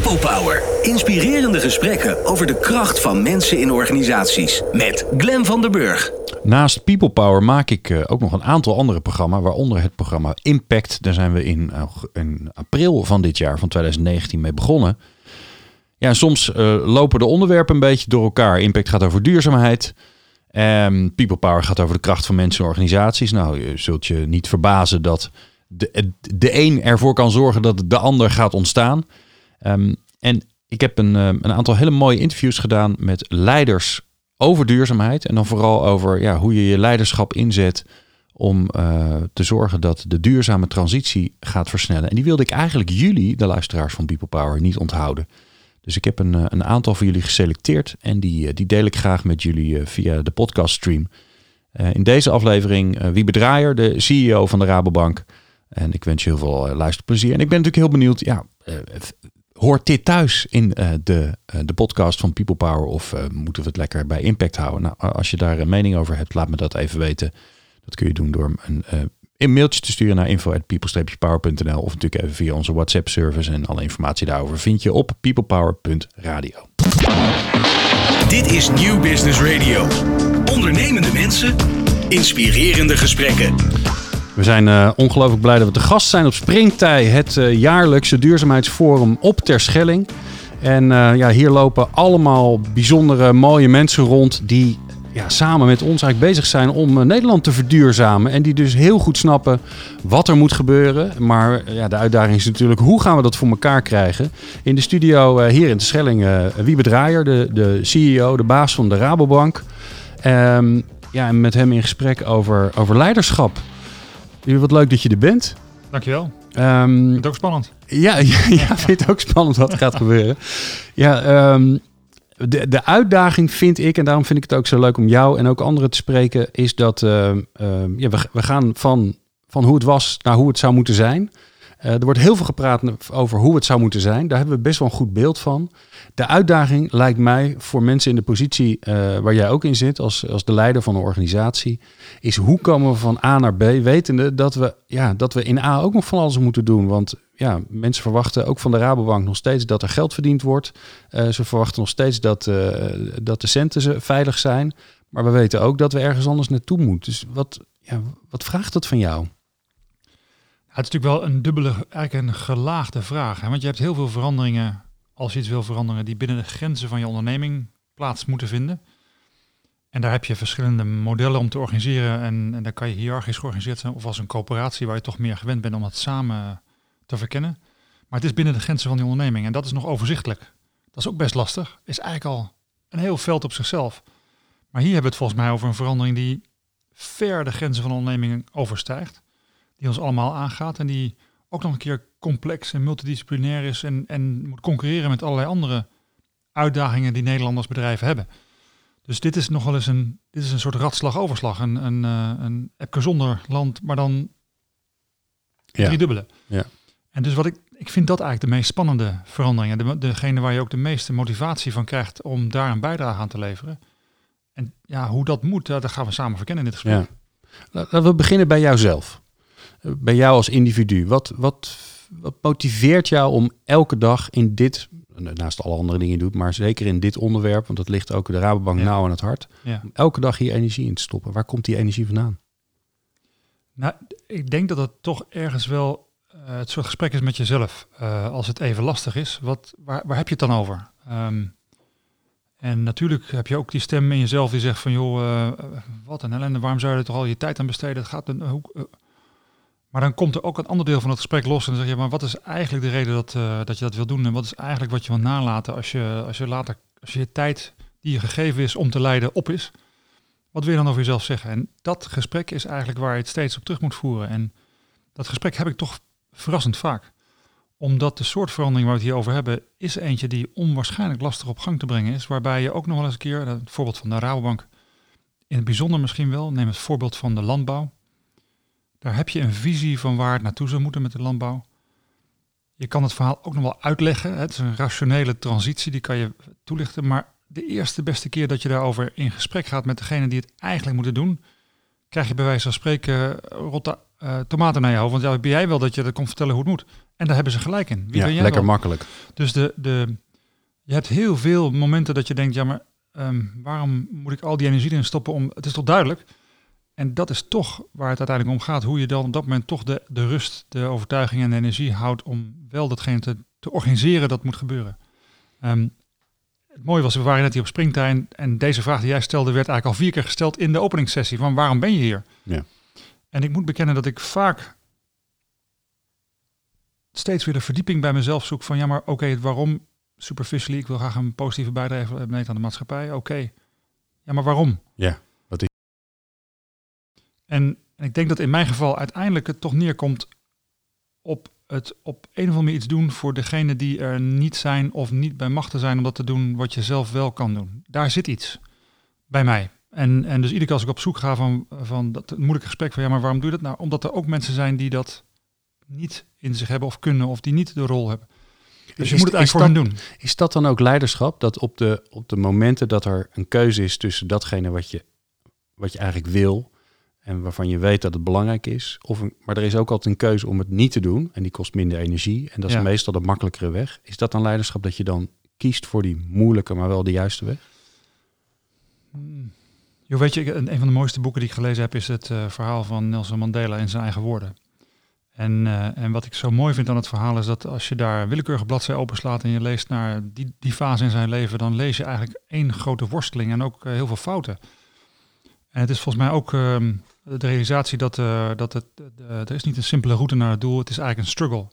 People Power. Inspirerende gesprekken over de kracht van mensen in organisaties. Met Glen van der Burg. Naast People Power maak ik eh, ook nog een aantal andere programma's, waaronder het programma Impact. Daar zijn we in, uh, in april van dit jaar, van 2019, mee begonnen. Ja, soms uh, lopen de onderwerpen een beetje door elkaar. Impact gaat over duurzaamheid. Um, People Power gaat over de kracht van mensen en organisaties. Nou, je zult je niet verbazen dat de, de een ervoor kan zorgen dat de ander gaat ontstaan. Um, en ik heb een, een aantal hele mooie interviews gedaan met leiders over duurzaamheid. En dan vooral over ja, hoe je je leiderschap inzet om uh, te zorgen dat de duurzame transitie gaat versnellen. En die wilde ik eigenlijk jullie, de luisteraars van People Power, niet onthouden. Dus ik heb een, eh, een aantal van jullie geselecteerd en die, eh, die deel ik graag met jullie via de podcast stream. in deze aflevering Wiebe Draaier, de CEO van de Rabobank. En ik wens je heel veel luisterplezier. En ik ben natuurlijk heel benieuwd, ja, Hoort dit thuis in uh, de, uh, de podcast van People Power of uh, moeten we het lekker bij Impact houden? Nou, als je daar een mening over hebt, laat me dat even weten. Dat kun je doen door een, een mailtje te sturen naar info.people-power.nl of natuurlijk even via onze WhatsApp service. En alle informatie daarover vind je op peoplepower.radio. Dit is New Business Radio. Ondernemende mensen, inspirerende gesprekken. We zijn uh, ongelooflijk blij dat we te gast zijn op Springtij, het uh, jaarlijkse duurzaamheidsforum op Terschelling. En uh, ja, hier lopen allemaal bijzondere, mooie mensen rond die ja, samen met ons eigenlijk bezig zijn om Nederland te verduurzamen. En die dus heel goed snappen wat er moet gebeuren. Maar ja, de uitdaging is natuurlijk hoe gaan we dat voor elkaar krijgen. In de studio hier in Terschelling Wiebe Draaier, de, de CEO, de baas van de Rabobank. Um, ja, en met hem in gesprek over, over leiderschap. Wat leuk dat je er bent. Dankjewel. Um, vind het ook spannend. Ja, ja, ja vind het ook spannend wat er gaat gebeuren. Ja, um, de, de uitdaging vind ik, en daarom vind ik het ook zo leuk om jou en ook anderen te spreken, is dat uh, uh, ja, we, we gaan van, van hoe het was naar hoe het zou moeten zijn. Uh, er wordt heel veel gepraat over hoe het zou moeten zijn. Daar hebben we best wel een goed beeld van. De uitdaging lijkt mij voor mensen in de positie uh, waar jij ook in zit, als, als de leider van een organisatie, is hoe komen we van A naar B, wetende dat we, ja, dat we in A ook nog van alles moeten doen. Want ja, mensen verwachten ook van de Rabobank nog steeds dat er geld verdiend wordt. Uh, ze verwachten nog steeds dat, dat de centen veilig zijn. Maar we weten ook dat we ergens anders naartoe moeten. Dus wat, ja, wat vraagt dat van jou? Het is natuurlijk wel een dubbele, eigenlijk een gelaagde vraag. Hè? Want je hebt heel veel veranderingen, als je iets wil veranderen, die binnen de grenzen van je onderneming plaats moeten vinden. En daar heb je verschillende modellen om te organiseren. En, en daar kan je hiërarchisch georganiseerd zijn of als een coöperatie waar je toch meer gewend bent om het samen te verkennen. Maar het is binnen de grenzen van die onderneming en dat is nog overzichtelijk. Dat is ook best lastig. Is eigenlijk al een heel veld op zichzelf. Maar hier hebben we het volgens mij over een verandering die ver de grenzen van de onderneming overstijgt die ons allemaal aangaat en die ook nog een keer complex en multidisciplinair is en, en moet concurreren met allerlei andere uitdagingen die Nederlanders bedrijven hebben. Dus dit is nog wel eens een, dit is een soort ratslag-overslag, een, een, uh, een Epke zonder land, maar dan ja. driedubbele. Ja. En dus wat ik, ik vind dat eigenlijk de meest spannende veranderingen, de, degene waar je ook de meeste motivatie van krijgt om daar een bijdrage aan te leveren. En ja, hoe dat moet, dat gaan we samen verkennen in dit gesprek. Ja. Laten we beginnen bij jouzelf bij jou als individu. Wat, wat, wat motiveert jou om elke dag in dit, naast alle andere dingen je doet, maar zeker in dit onderwerp, want dat ligt ook de Rabobank nauw aan het hart, ja. om elke dag hier energie in te stoppen? Waar komt die energie vandaan? Nou, ik denk dat het toch ergens wel uh, het soort gesprek is met jezelf. Uh, als het even lastig is, wat, waar, waar heb je het dan over? Um, en natuurlijk heb je ook die stem in jezelf die zegt van joh, uh, wat een ellende, waarom zou je er toch al je tijd aan besteden? Het gaat, hoe, maar dan komt er ook een ander deel van het gesprek los en dan zeg je, maar wat is eigenlijk de reden dat, uh, dat je dat wil doen? En wat is eigenlijk wat je wil nalaten als je, als je later, als je tijd die je gegeven is om te leiden op is? Wat wil je dan over jezelf zeggen? En dat gesprek is eigenlijk waar je het steeds op terug moet voeren. En dat gesprek heb ik toch verrassend vaak. Omdat de soort verandering waar we het hier over hebben, is eentje die onwaarschijnlijk lastig op gang te brengen is. Waarbij je ook nog wel eens een keer, het voorbeeld van de Rabobank, in het bijzonder misschien wel, neem het voorbeeld van de landbouw. Daar heb je een visie van waar het naartoe zou moeten met de landbouw. Je kan het verhaal ook nog wel uitleggen. Het is een rationele transitie, die kan je toelichten. Maar de eerste beste keer dat je daarover in gesprek gaat met degene die het eigenlijk moeten doen, krijg je bij wijze van spreken rotte uh, tomaten naar je hoofd. Want ja, ben jij wel dat je dat komt vertellen hoe het moet. En daar hebben ze gelijk in. Wie ja, ben jij lekker makkelijk. Dus de, de, je hebt heel veel momenten dat je denkt, ja, maar ehm, waarom moet ik al die energie erin stoppen om, het is toch duidelijk? En dat is toch waar het uiteindelijk om gaat, hoe je dan op dat moment toch de, de rust, de overtuiging en de energie houdt om wel datgene te, te organiseren dat moet gebeuren. Ehm, het mooie was, we waren net hier op Springtijn en deze vraag die jij stelde werd eigenlijk al vier keer gesteld in de openingssessie van waarom ben je hier? Ja. En ik moet bekennen dat ik vaak steeds weer de verdieping bij mezelf zoek van ja, maar oké, waarom superficially, ik wil graag een positieve bijdrage leveren aan de maatschappij. Oké, ja, maar waarom? Ja, En, en ik denk dat in mijn geval uiteindelijk het toch neerkomt op het op een of andere manier iets doen voor degene die er niet zijn of niet bij machten zijn om dat te doen wat je zelf wel kan doen. Daar zit iets bij mij. En, en dus iedere keer als ik op zoek ga van, van dat moeilijke gesprek van ja, maar waarom doe je dat nou? Omdat er ook mensen zijn die dat niet in zich hebben of kunnen of die niet de rol hebben. Dus je moet het eigenlijk voor hen doen. Is dat dan ook leiderschap? Dat op de, op de momenten dat er een keuze is tussen datgene wat je, wat je eigenlijk wil en waarvan je weet dat het belangrijk is, of een, maar er is ook altijd een keuze om het niet te doen en die kost minder energie en dat is Ja. meestal de makkelijkere weg. Is dat dan leiderschap dat je dan kiest voor die moeilijke, maar wel de juiste weg? Hmm. Jo, weet je, een van de mooiste boeken die ik gelezen heb is het eh, verhaal van Nelson Mandela in zijn eigen woorden. En, eh, en wat ik zo mooi vind aan het verhaal is dat als je daar willekeurige bladzij openslaat en je leest naar die, die fase in zijn leven, dan lees je eigenlijk één grote worsteling en ook eh, heel veel fouten. En het is volgens mij ook ehm, de realisatie dat, eh, dat het, eh, er is niet een simpele route naar het doel, het is eigenlijk een struggle.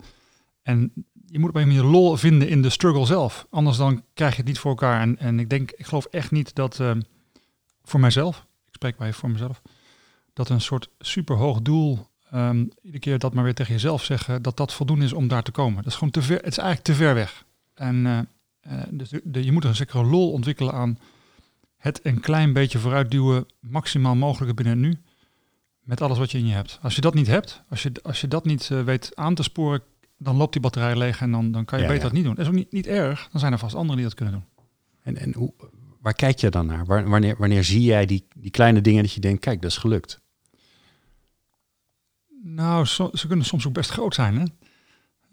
En je moet op een manier lol vinden in de struggle zelf. Anders dan krijg je het niet voor elkaar. En, en ik denk, ik geloof echt niet dat ehm, voor mijzelf, ik spreek maar even voor mezelf, dat een soort superhoog doel, ehm, iedere keer dat maar weer tegen jezelf zeggen, dat dat voldoende is om daar te komen. Dat is gewoon te ver, het is eigenlijk te ver weg. En eh, eh, dus de, je moet een zekere lol ontwikkelen aan het een klein beetje vooruitduwen, maximaal mogelijke binnen nu, met alles wat je in je hebt. Als je dat niet hebt, als je, als je dat niet eh, weet aan te sporen, dan loopt die batterij leeg en dan, dan kan je Ja, beter ja. dat niet doen. Dat is ook niet, niet erg, dan zijn er vast anderen die dat kunnen doen. En, en hoe, waar kijk je dan naar? Waar- wanneer, wanneer zie jij die, die kleine dingen dat je denkt, kijk, dat is gelukt? Nou, so- ze kunnen soms ook best groot zijn. Hè?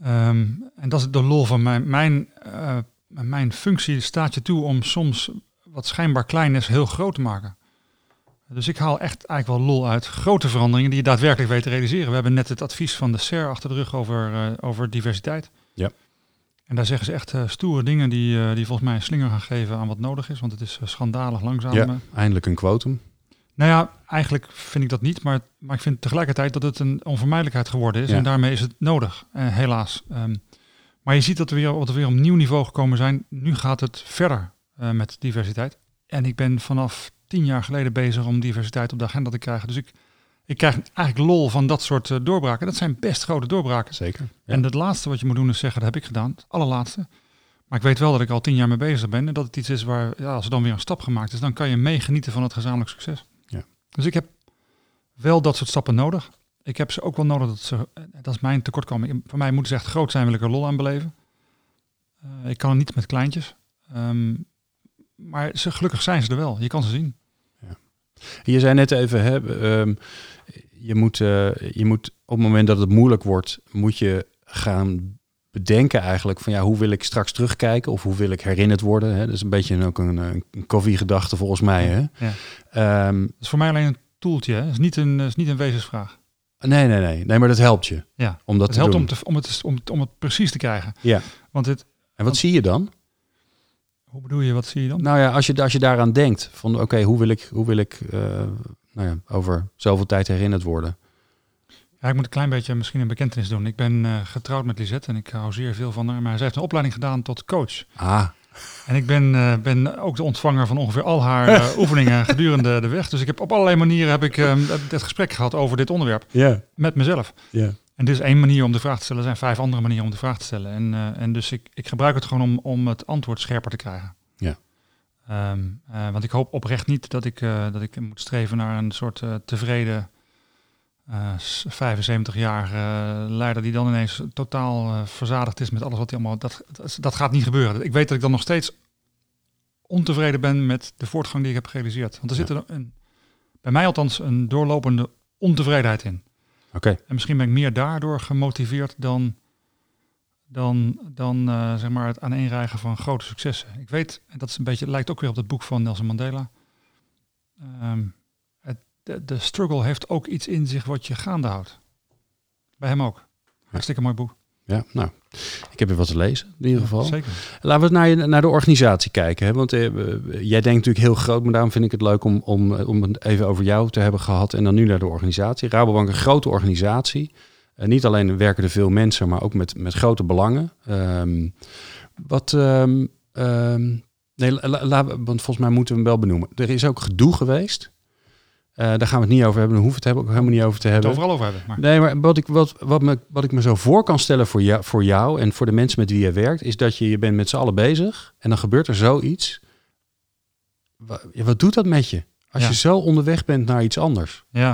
Ehm, en dat is de lol van mijn, mijn, eh, mijn functie staat je toe om soms wat schijnbaar klein is heel groot te maken. Dus ik haal echt eigenlijk wel lol uit grote veranderingen die je daadwerkelijk weet te realiseren. We hebben net het advies van de SER achter de rug over, eh, over diversiteit. Ja. En daar zeggen ze echt eh, stoere dingen die, eh, die volgens mij een slinger gaan geven aan wat nodig is. Want het is schandalig langzaam. Ja, eindelijk een quotum. nou ja, eigenlijk vind ik dat niet, maar, maar ik vind tegelijkertijd dat het een onvermijdelijkheid geworden is. Ja. En daarmee is het nodig, helaas. Ehm, maar je ziet dat we weer, dat we weer op een nieuw niveau gekomen zijn. Nu gaat het verder met diversiteit. En ik ben vanaf tien jaar geleden bezig om diversiteit op de agenda te krijgen. Dus ik, ik krijg eigenlijk lol van dat soort eh, doorbraken. Dat zijn best grote doorbraken. Zeker. Ja. En het laatste wat je moet doen is zeggen, dat heb ik gedaan. Het allerlaatste. Maar ik weet wel dat ik al tien jaar mee bezig ben. En dat het iets is waar, ja, als er dan weer een stap gemaakt is, dan kan je meegenieten van het gezamenlijk succes. Ja. Dus ik heb wel dat soort stappen nodig. Ik heb ze ook wel nodig. Dat, ze, eh, dat is mijn tekortkoming. Voor mij moeten ze echt groot zijn, wil ik er lol aan beleven. Eh, ik kan het niet met kleintjes. Ehm, maar ze, gelukkig zijn ze er wel. Je kan ze zien. Je zei net even, hè, ehm, je, moet, eh, je moet op het moment dat het moeilijk wordt, moet je gaan bedenken eigenlijk van ja, hoe wil ik straks terugkijken of hoe wil ik herinnerd worden. Hè? Dat is een beetje ook een, eh, een koffiegedachte volgens mij. Hè? Ja. Ehm, Dat is voor mij alleen een toeltje. hè. Het is niet een, is niet een wezensvraag. nee, nee, nee, nee, maar dat helpt je Ja. om dat Het te helpt doen. om, te, om, het, om, het, om het precies te krijgen. Ja. Want het, En wat zie je dan? Hoe bedoel je, wat zie je dan? Nou ja, als je, als je daaraan denkt, van oké, hoe wil ik, hoe wil ik eh, nou ja, over zoveel tijd herinnerd worden? Ja, ik moet een klein beetje misschien een bekentenis doen. Ik ben eh, getrouwd met Lisette en ik hou zeer veel van haar. Maar zij heeft een opleiding gedaan tot coach. Ah, En ik ben, eh, ben ook de ontvanger van ongeveer al haar oefeningen gedurende de weg. Dus ik heb op allerlei manieren heb ik het gesprek gehad over dit onderwerp met mezelf. ja. En dit is één manier om de vraag te stellen. Er zijn vijf andere manieren om de vraag te stellen. En, eh, en dus ik, ik gebruik het gewoon om, om het antwoord scherper te krijgen. Ja. Ehm, eh, want ik hoop oprecht niet dat ik, eh, dat ik moet streven naar een soort tevreden eh, s- 75-jarige leider die dan ineens totaal verzadigd is met alles wat hij allemaal... Dat, dat, dat gaat niet gebeuren. Ik weet dat ik dan nog steeds ontevreden ben met de voortgang die ik heb gerealiseerd. Want er Ja. zit er een, bij mij althans een doorlopende ontevredenheid in. Oké. En misschien ben ik meer daardoor gemotiveerd dan dan, dan uh, zeg maar het aaneenrijgen van grote successen. Ik weet, en dat is een beetje, lijkt ook weer op het boek van Nelson Mandela. Um, het, de, de, struggle heeft ook iets in zich wat je gaande houdt. Bij hem ook. Hartstikke mooi boek. Ja, nou, ik heb weer wat te lezen in ieder geval. zeker. Laten we naar, naar de organisatie kijken. Hè? Want eh, jij denkt natuurlijk heel groot, maar daarom vind ik het leuk om, om, om het even over jou te hebben gehad en dan nu naar de organisatie. Rabobank, een grote organisatie. Uh, niet alleen werken er veel mensen, maar ook met, met grote belangen. Um, wat, um, um, nee, la, la, want volgens mij moeten we hem wel benoemen. Er is ook gedoe geweest uh, daar gaan we het niet over hebben. Daar hoeven we het ook helemaal niet over te hebben. Het overal over hebben. Maar. Nee, maar wat ik, wat, wat, me, wat ik me zo voor kan stellen voor jou, voor jou en voor de mensen met wie je werkt, is dat je, je bent met z'n allen bezig en dan gebeurt er zoiets. Wat, wat doet dat met je? Als ja. je zo onderweg bent naar iets anders. Ja.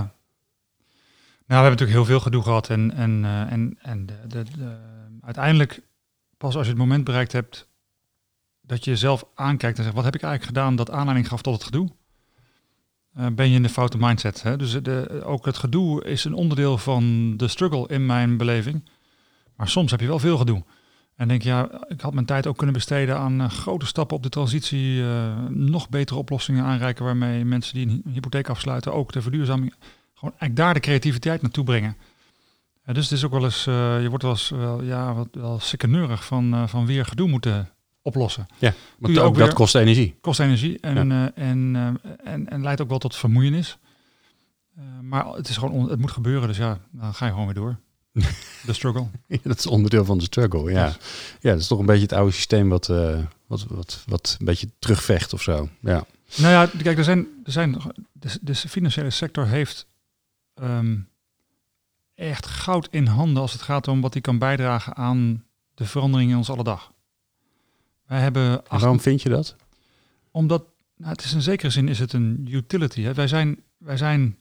Nou, we hebben natuurlijk heel veel gedoe gehad. En, en, uh, en, en de, de, de, uiteindelijk, pas als je het moment bereikt hebt dat je jezelf aankijkt en zegt, wat heb ik eigenlijk gedaan dat aanleiding gaf tot het gedoe? Uh, ben je in de foute mindset. Hè? Dus de, ook het gedoe is een onderdeel van de struggle in mijn beleving. Maar soms heb je wel veel gedoe. En denk ja, ik had mijn tijd ook kunnen besteden aan uh, grote stappen op de transitie, uh, nog betere oplossingen aanreiken waarmee mensen die een hypotheek afsluiten ook de verduurzaming, gewoon eigenlijk daar de creativiteit naartoe brengen. Dus het is ook wel eens, je wordt wel eens wel, ja, wat, wel sikkeneurig van, van weer gedoe moeten oplossen. Ja, want ook, ook dat kost energie. Kost energie en, ja. uh, en, uh, en, en leidt ook wel tot vermoeienis. Uh, maar het, is gewoon het moet gebeuren, dus ja, dan ga je gewoon weer door. De struggle. ja, dat is onderdeel van de struggle, ja. Yes. Ja, dat is toch een beetje het oude systeem wat, wat, wat, wat een beetje terugvecht of zo. Ja. Nou ja, kijk, er zijn, er zijn de, de financiële sector heeft um, echt goud in handen als het gaat om wat hij kan bijdragen aan de verandering in ons alle dag. Wij hebben acht... waarom vind je dat? Omdat, nou, het is in zekere zin is het een utility. Hè? Wij, zijn, wij zijn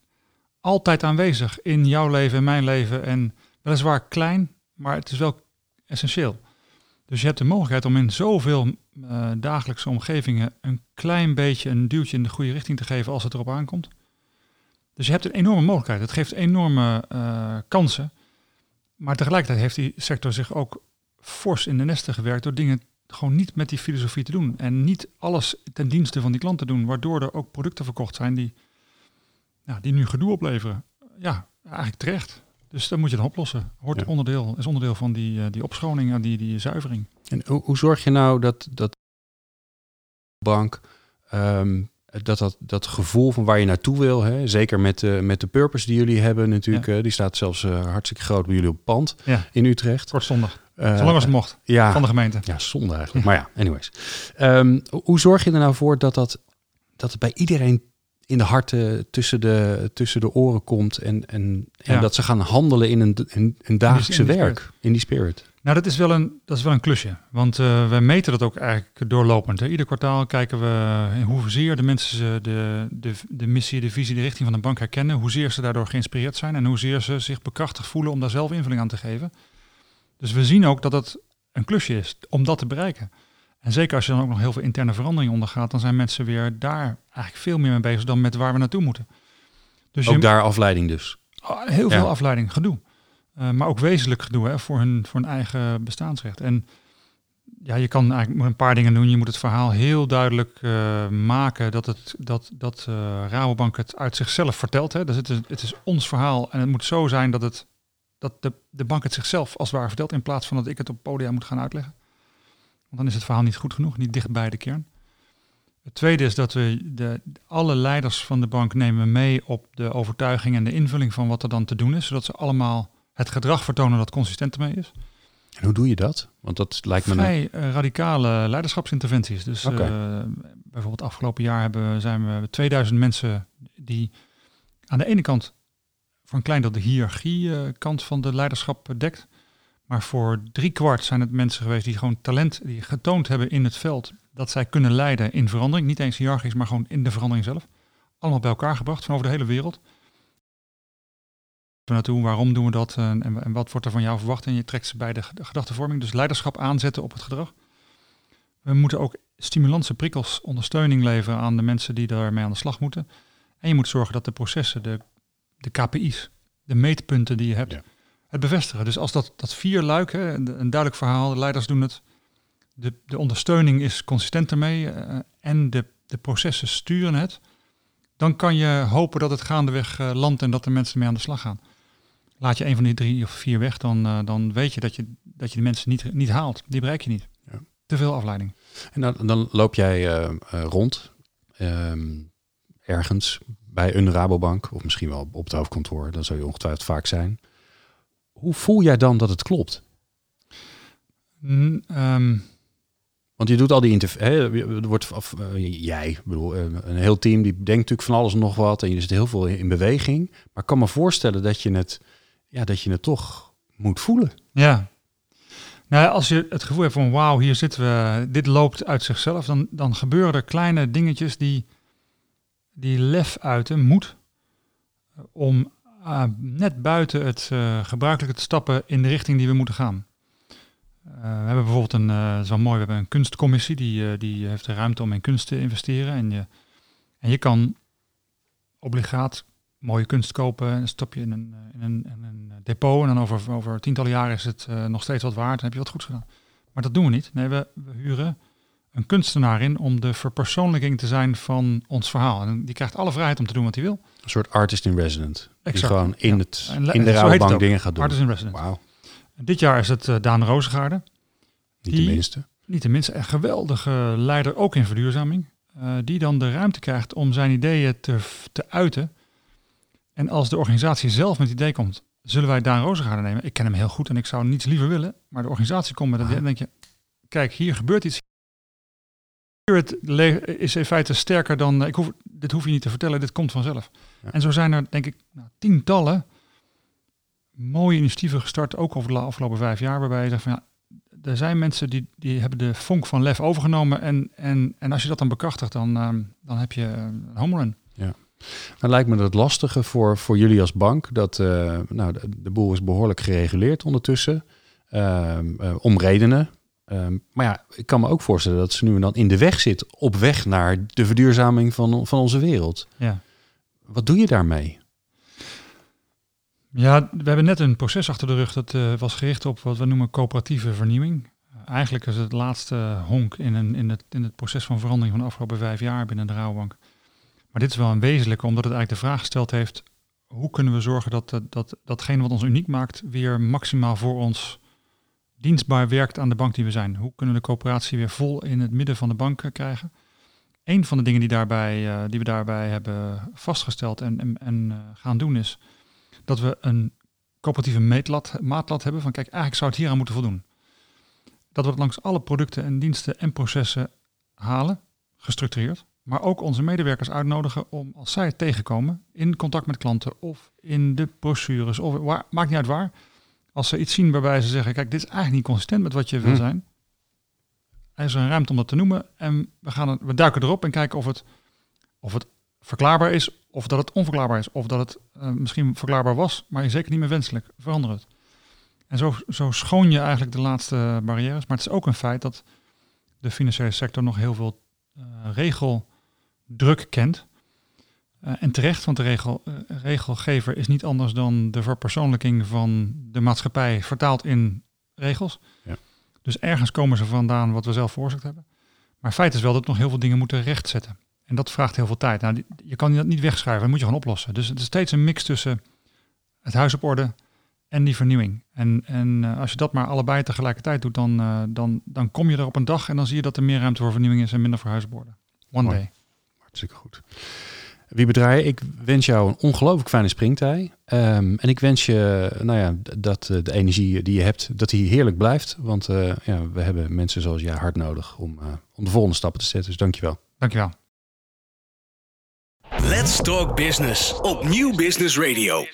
altijd aanwezig in jouw leven en mijn leven. En weliswaar klein, maar het is wel essentieel. Dus je hebt de mogelijkheid om in zoveel uh, dagelijkse omgevingen een klein beetje een duwtje in de goede richting te geven als het erop aankomt. Dus je hebt een enorme mogelijkheid. Het geeft enorme uh, kansen. Maar tegelijkertijd heeft die sector zich ook fors in de nesten gewerkt door dingen gewoon niet met die filosofie te doen. En niet alles ten dienste van die klant te doen, waardoor er ook producten verkocht zijn die, ja, die nu gedoe opleveren. Ja, eigenlijk terecht. Dus dat moet je dan oplossen. Hoort ja. onderdeel, is onderdeel van die, uh, die opschoning en die, die zuivering. En hoe, hoe zorg je nou dat, dat bank um, dat, dat dat gevoel van waar je naartoe wil, hè, zeker met de, met de purpose die jullie hebben natuurlijk, ja. uh, die staat zelfs uh, hartstikke groot bij jullie op pand ja. in Utrecht. Kortstondig. Uh, Zolang als het mocht, ja, van de gemeente. Ja, zonde eigenlijk. Maar ja, anyways. Um, hoe zorg je er nou voor dat, dat, dat het bij iedereen in de harten tussen de, tussen de oren komt en, en, en ja. dat ze gaan handelen in een, een, een dagelijkse in die, in werk, spirit. in die spirit? Nou, dat is wel een, dat is wel een klusje. Want uh, wij meten dat ook eigenlijk doorlopend. Hè. Ieder kwartaal kijken we in hoezeer de mensen de, de, de missie, de visie, de richting van de bank herkennen. Hoezeer ze daardoor geïnspireerd zijn en hoezeer ze zich bekrachtigd voelen om daar zelf invulling aan te geven. Dus we zien ook dat het een klusje is om dat te bereiken. En zeker als je dan ook nog heel veel interne verandering ondergaat, dan zijn mensen weer daar eigenlijk veel meer mee bezig dan met waar we naartoe moeten. Dus ook je, daar afleiding dus? Heel veel ja. afleiding, gedoe. Uh, maar ook wezenlijk gedoe hè, voor, hun, voor hun eigen bestaansrecht. En ja, je kan eigenlijk een paar dingen doen. Je moet het verhaal heel duidelijk uh, maken dat, het, dat, dat uh, Rabobank het uit zichzelf vertelt. Hè. Dus het, is, het is ons verhaal en het moet zo zijn dat, het, dat de, de bank het zichzelf als het ware vertelt in plaats van dat ik het op podium moet gaan uitleggen. Want dan is het verhaal niet goed genoeg, niet dicht bij de kern. Het tweede is dat we de, alle leiders van de bank nemen mee op de overtuiging en de invulling van wat er dan te doen is, zodat ze allemaal het gedrag vertonen dat consistent ermee is. En hoe doe je dat? Want dat lijkt me vrij een... uh, radicale leiderschapsinterventies. Dus okay. uh, bijvoorbeeld afgelopen jaar hebben, zijn we 2000 mensen die aan de ene kant een klein deel de hiërarchie uh, kant van de leiderschap dekt. Maar voor drie kwart zijn het mensen geweest die gewoon talent, die getoond hebben in het veld, dat zij kunnen leiden in verandering. Niet eens hiërarchisch, maar gewoon in de verandering zelf. Allemaal bij elkaar gebracht van over de hele wereld naartoe, waarom doen we dat en, en, wat wordt er van jou verwacht? En je trekt ze bij de, de gedachtenvorming, dus leiderschap aanzetten op het gedrag. We moeten ook stimulansen, prikkels, ondersteuning leveren aan de mensen die daarmee aan de slag moeten. En je moet zorgen dat de processen, de, de KPI's, de meetpunten die je hebt, ja. het bevestigen. Dus als dat, dat vier luik, hè, een duidelijk verhaal, de leiders doen het, de, de ondersteuning is consistent ermee uh, en de, de processen sturen het, dan kan je hopen dat het gaandeweg uh, landt en dat de mensen mee aan de slag gaan. Laat je een van die drie of vier weg, dan, uh, dan weet je dat je, dat je de mensen niet, niet haalt. Die bereik je niet. Ja. Te veel afleiding. En dan, dan loop jij rond um, ergens bij een Rabobank, of misschien wel op het hoofdkantoor, dan zou je ongetwijfeld vaak zijn. Hoe voel jij dan dat het klopt? Mm, um, want je doet al die interviews. Er wordt of, uh, jij, bedoel, uh, een heel team die denkt natuurlijk van alles en nog wat. En je zit heel veel in beweging. Maar ik kan me voorstellen dat je het, ja, dat je het toch moet voelen. Ja. Nou, als je het gevoel hebt van wauw, hier zitten we, dit loopt uit zichzelf, dan, dan gebeuren er kleine dingetjes die, die lef uiten, moet, om uh, net buiten het gebruikelijke te stappen in de richting die we moeten gaan. Uh, we hebben bijvoorbeeld een, zo mooi, we hebben een kunstcommissie, die, die heeft de ruimte om in kunst te investeren. En je, en je kan obligaat mooie kunst kopen en stop je in een, in een, een depot. En dan over, over tientallen jaren is het nog steeds wat waard en heb je wat goeds gedaan. Maar dat doen we niet. Nee, we, we huren een kunstenaar in om de verpersoonlijking te zijn van ons verhaal. En die krijgt alle vrijheid om te doen wat hij wil. Een soort artist in resident. Exact. Die gewoon in, ja. het, in de rouwbank dingen gaat doen. Artist in resident. Wauw. Dit jaar is het uh, Daan Rozengaarde. Niet de minste. Niet de minste. Een geweldige leider, ook in verduurzaming. Uh, die dan de ruimte krijgt om zijn ideeën te, te uiten. En als de organisatie zelf met het idee komt, zullen wij Daan Rozengaarde nemen? Ik ken hem heel goed en ik zou niets liever willen. Maar de organisatie komt met het idee en denk je, kijk, hier gebeurt iets. Het is in feite sterker dan, ik hoef, dit hoef je niet te vertellen, dit komt vanzelf. Ja. En zo zijn er denk ik nou, tientallen mooie initiatieven gestart, ook over de afgelopen vijf jaar, waarbij je zegt van ja, er zijn mensen die, die hebben de vonk van lef overgenomen en, en, en als je dat dan bekrachtigt, dan, uh, dan heb je een home run. Ja. Nou lijkt me dat lastige voor, voor jullie als bank, dat uh, nou, de, de, boel is behoorlijk gereguleerd ondertussen, uh, om redenen. Ehm, maar ja, ik kan me ook voorstellen dat ze nu en dan in de weg zit, op weg naar de verduurzaming van, van onze wereld. Ja. Wat doe je daarmee? Ja, we hebben net een proces achter de rug dat uh, was gericht op wat we noemen coöperatieve vernieuwing. Eigenlijk is het laatste honk in, een, in, het, in het proces van verandering van de afgelopen vijf jaar binnen de Rouwbank. Maar dit is wel een wezenlijke, omdat het eigenlijk de vraag gesteld heeft, hoe kunnen we zorgen dat, dat, dat datgene wat ons uniek maakt weer maximaal voor ons dienstbaar werkt aan de bank die we zijn? Hoe kunnen we de coöperatie weer vol in het midden van de bank krijgen? Een van de dingen die, daarbij, uh, die we daarbij hebben vastgesteld en, en, en gaan doen is dat we een coöperatieve meetlat, maatlat hebben van kijk, eigenlijk zou het hier aan moeten voldoen. Dat we het langs alle producten en diensten en processen halen, gestructureerd. Maar ook onze medewerkers uitnodigen om als zij het tegenkomen in contact met klanten of in de brochures of waar, maakt niet uit waar. Als ze iets zien waarbij ze zeggen, kijk, dit is eigenlijk niet consistent met wat je wil hm. zijn. Er is een ruimte om dat te noemen en we, gaan het, we duiken erop en kijken of het, of het verklaarbaar is of dat het onverklaarbaar is, of dat het uh, misschien verklaarbaar was, maar zeker niet meer wenselijk. Verander het. En zo, zo schoon je eigenlijk de laatste barrières. Maar het is ook een feit dat de financiële sector nog heel veel uh, regeldruk kent. Uh, en terecht, want de regel, regelgever is niet anders dan de verpersoonlijking van de maatschappij vertaald in regels. Ja. Dus ergens komen ze vandaan wat we zelf veroorzaakt hebben. Maar feit is wel dat we nog heel veel dingen moeten rechtzetten. En dat vraagt heel veel tijd. Nou, je kan dat niet wegschuiven, dat moet je gewoon oplossen. Dus het is steeds een mix tussen het huis op orde en die vernieuwing. En, en uh, als je dat maar allebei tegelijkertijd doet, dan, dan, dan kom je er op een dag en dan zie je dat er meer ruimte voor vernieuwing is en minder voor huis op orde. One Mooi. day. Hartstikke goed. Wie bedraai, ik wens jou een ongelooflijk fijne springtij. Um, en ik wens je, nou ja, dat uh, de energie die je hebt, dat die heerlijk blijft. Want ja, we hebben mensen zoals jij hard nodig om, om de volgende stappen te zetten. Dus dankjewel. Dankjewel. Let's Talk Business op Nieuw Business Radio.